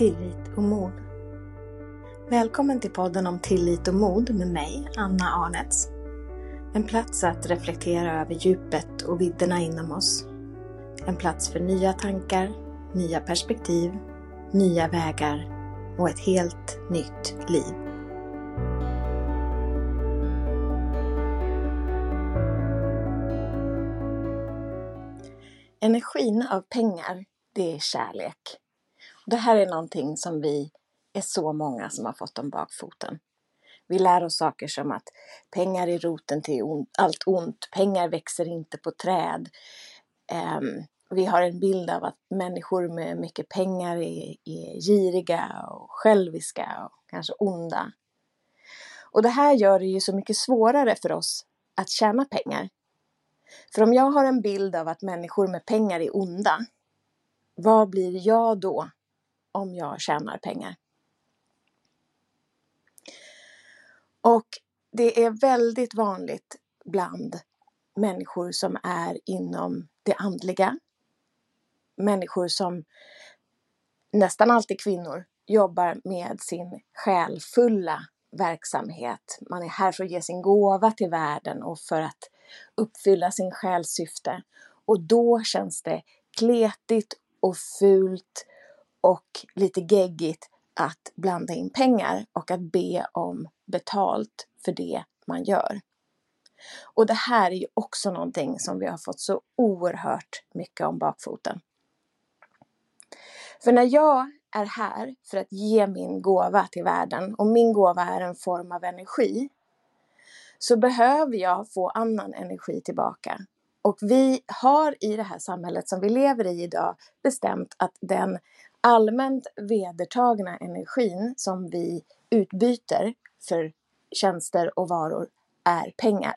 tillit och mod. Välkommen till podden om tillit och mod med mig, Anna Arnets. En plats att reflektera över djupet och vidderna inom oss. En plats för nya tankar, nya perspektiv, nya vägar och ett helt nytt liv. Energin av pengar, det är kärlek. Det här är någonting som vi är så många som har fått om bakfoten. Vi lär oss saker som att pengar är roten till allt ont, pengar växer inte på träd. Um, vi har en bild av att människor med mycket pengar är, är giriga och själviska och kanske onda. Och det här gör det ju så mycket svårare för oss att tjäna pengar. För om jag har en bild av att människor med pengar är onda, vad blir jag då om jag tjänar pengar? Och det är väldigt vanligt bland människor som är inom det andliga. Människor som, nästan alltid kvinnor, jobbar med sin själfulla verksamhet. Man är här för att ge sin gåva till världen och för att uppfylla sin själssyfte. Och då känns det kletigt och fult och lite geggigt att blanda in pengar och att be om betalt för det man gör. Och det här är ju också någonting som vi har fått så oerhört mycket om bakfoten. För när jag är här för att ge min gåva till världen och min gåva är en form av energi så behöver jag få annan energi tillbaka. Och vi har i det här samhället som vi lever i idag bestämt att den allmänt vedertagna energin som vi utbyter för tjänster och varor är pengar.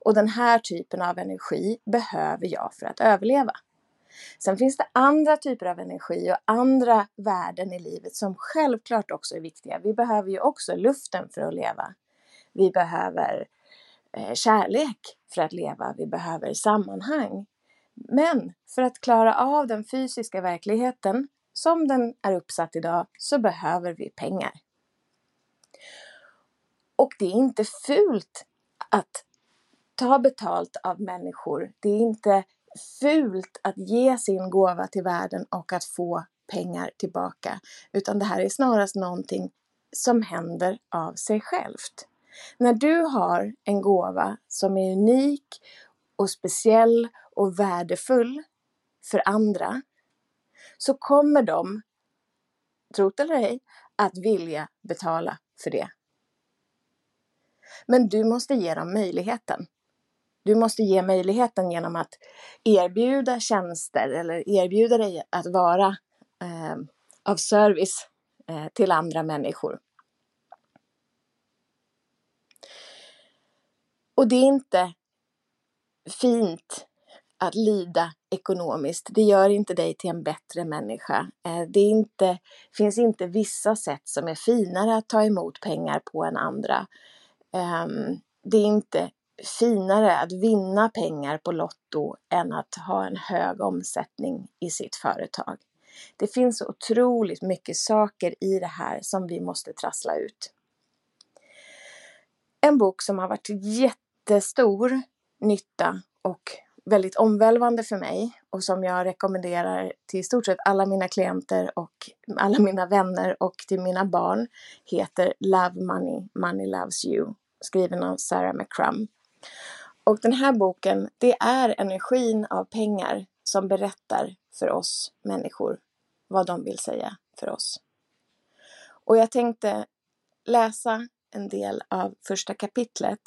Och den här typen av energi behöver jag för att överleva. Sen finns det andra typer av energi och andra värden i livet som självklart också är viktiga. Vi behöver ju också luften för att leva. Vi behöver eh, kärlek för att leva. Vi behöver sammanhang. Men för att klara av den fysiska verkligheten som den är uppsatt idag så behöver vi pengar. Och det är inte fult att ta betalt av människor. Det är inte fult att ge sin gåva till världen och att få pengar tillbaka. Utan det här är snarast någonting som händer av sig självt. När du har en gåva som är unik och speciell och värdefull för andra så kommer de, trot eller ej, att vilja betala för det. Men du måste ge dem möjligheten. Du måste ge möjligheten genom att erbjuda tjänster eller erbjuda dig att vara eh, av service eh, till andra människor. Och det är inte fint att lida ekonomiskt. Det gör inte dig till en bättre människa. Eh, det är inte, finns inte vissa sätt som är finare att ta emot pengar på än andra. Ehm, det är inte finare att vinna pengar på Lotto än att ha en hög omsättning i sitt företag. Det finns otroligt mycket saker i det här som vi måste trassla ut. En bok som har varit jättestor nytta och väldigt omvälvande för mig och som jag rekommenderar till i stort sett alla mina klienter och alla mina vänner och till mina barn heter Love Money, Money Loves You skriven av Sarah McCrum. Och den här boken, det är energin av pengar som berättar för oss människor vad de vill säga för oss. Och jag tänkte läsa en del av första kapitlet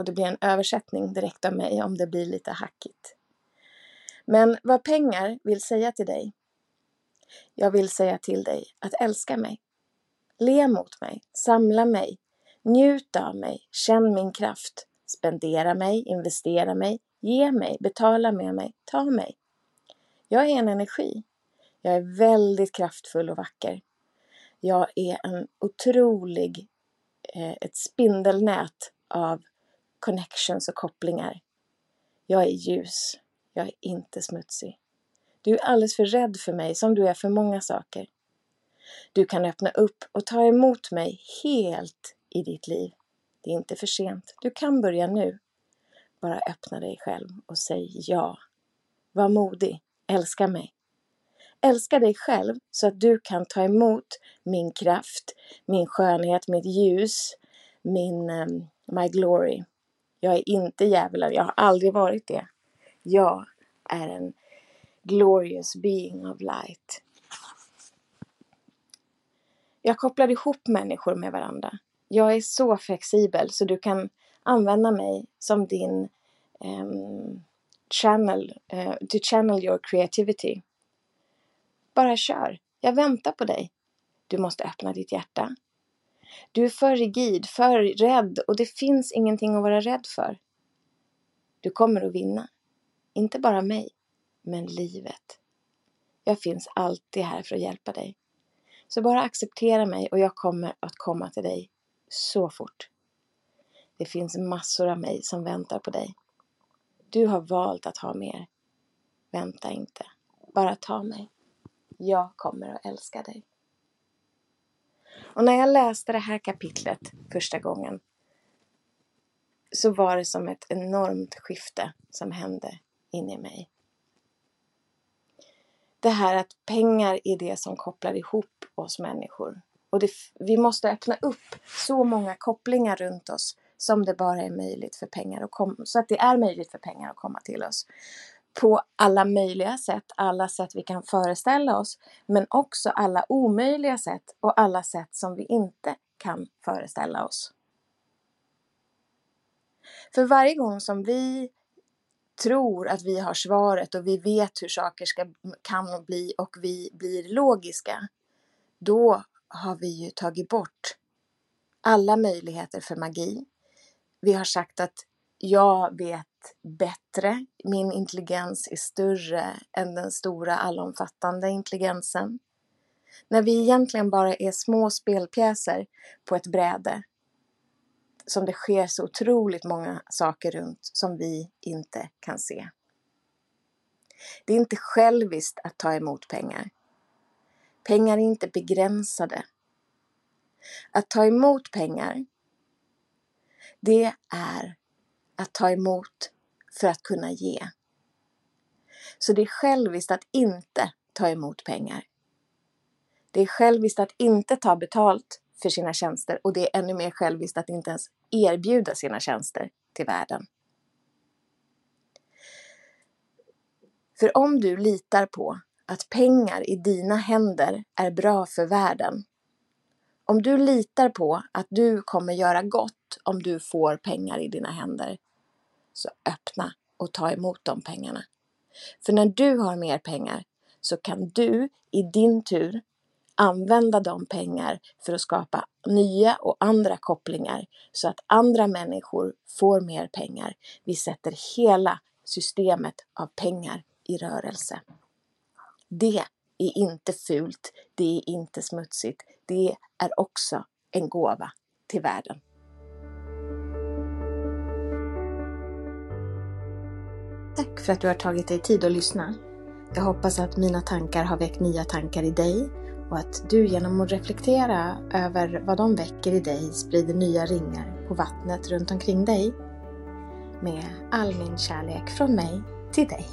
och det blir en översättning direkt av mig om det blir lite hackigt. Men vad pengar vill säga till dig? Jag vill säga till dig att älska mig. Le mot mig, samla mig, njut av mig, känn min kraft, spendera mig, investera mig, ge mig, betala med mig, ta mig. Jag är en energi. Jag är väldigt kraftfull och vacker. Jag är en otrolig, eh, ett spindelnät av connections och kopplingar. Jag är ljus. Jag är inte smutsig. Du är alldeles för rädd för mig, som du är för många saker. Du kan öppna upp och ta emot mig helt i ditt liv. Det är inte för sent. Du kan börja nu. Bara öppna dig själv och säg ja. Var modig. Älska mig. Älska dig själv så att du kan ta emot min kraft, min skönhet, mitt ljus, min um, my glory. Jag är inte djävulen, jag har aldrig varit det. Jag är en glorious being of light. Jag kopplar ihop människor med varandra. Jag är så flexibel så du kan använda mig som din um, channel, uh, to channel your creativity. Bara kör. Jag väntar på dig. Du måste öppna ditt hjärta. Du är för rigid, för rädd och det finns ingenting att vara rädd för. Du kommer att vinna. Inte bara mig, men livet. Jag finns alltid här för att hjälpa dig. Så bara acceptera mig och jag kommer att komma till dig så fort. Det finns massor av mig som väntar på dig. Du har valt att ha mer. Vänta inte. Bara ta mig. Jag kommer att älska dig. Och när jag läste det här kapitlet första gången så var det som ett enormt skifte som hände inne i mig. Det här att pengar är det som kopplar ihop oss människor. Och det, vi måste öppna upp så många kopplingar runt oss som det bara är möjligt för pengar att komma, så att det är möjligt för pengar att komma till oss på alla möjliga sätt, alla sätt vi kan föreställa oss, men också alla omöjliga sätt och alla sätt som vi inte kan föreställa oss. För varje gång som vi tror att vi har svaret och vi vet hur saker ska, kan bli och vi blir logiska, då har vi ju tagit bort alla möjligheter för magi. Vi har sagt att jag vet bättre. Min intelligens är större än den stora allomfattande intelligensen. När vi egentligen bara är små spelpjäser på ett bräde som det sker så otroligt många saker runt som vi inte kan se. Det är inte själviskt att ta emot pengar. Pengar är inte begränsade. Att ta emot pengar, det är att ta emot för att kunna ge. Så det är själviskt att inte ta emot pengar. Det är själviskt att inte ta betalt för sina tjänster och det är ännu mer själviskt att inte ens erbjuda sina tjänster till världen. För om du litar på att pengar i dina händer är bra för världen, om du litar på att du kommer göra gott om du får pengar i dina händer, så öppna och ta emot de pengarna. För när du har mer pengar så kan du i din tur använda de pengar för att skapa nya och andra kopplingar så att andra människor får mer pengar. Vi sätter hela systemet av pengar i rörelse. Det är inte fult, det är inte smutsigt, det är också en gåva till världen. Tack för att du har tagit dig tid att lyssna. Jag hoppas att mina tankar har väckt nya tankar i dig och att du genom att reflektera över vad de väcker i dig sprider nya ringar på vattnet runt omkring dig. Med all min kärlek från mig till dig.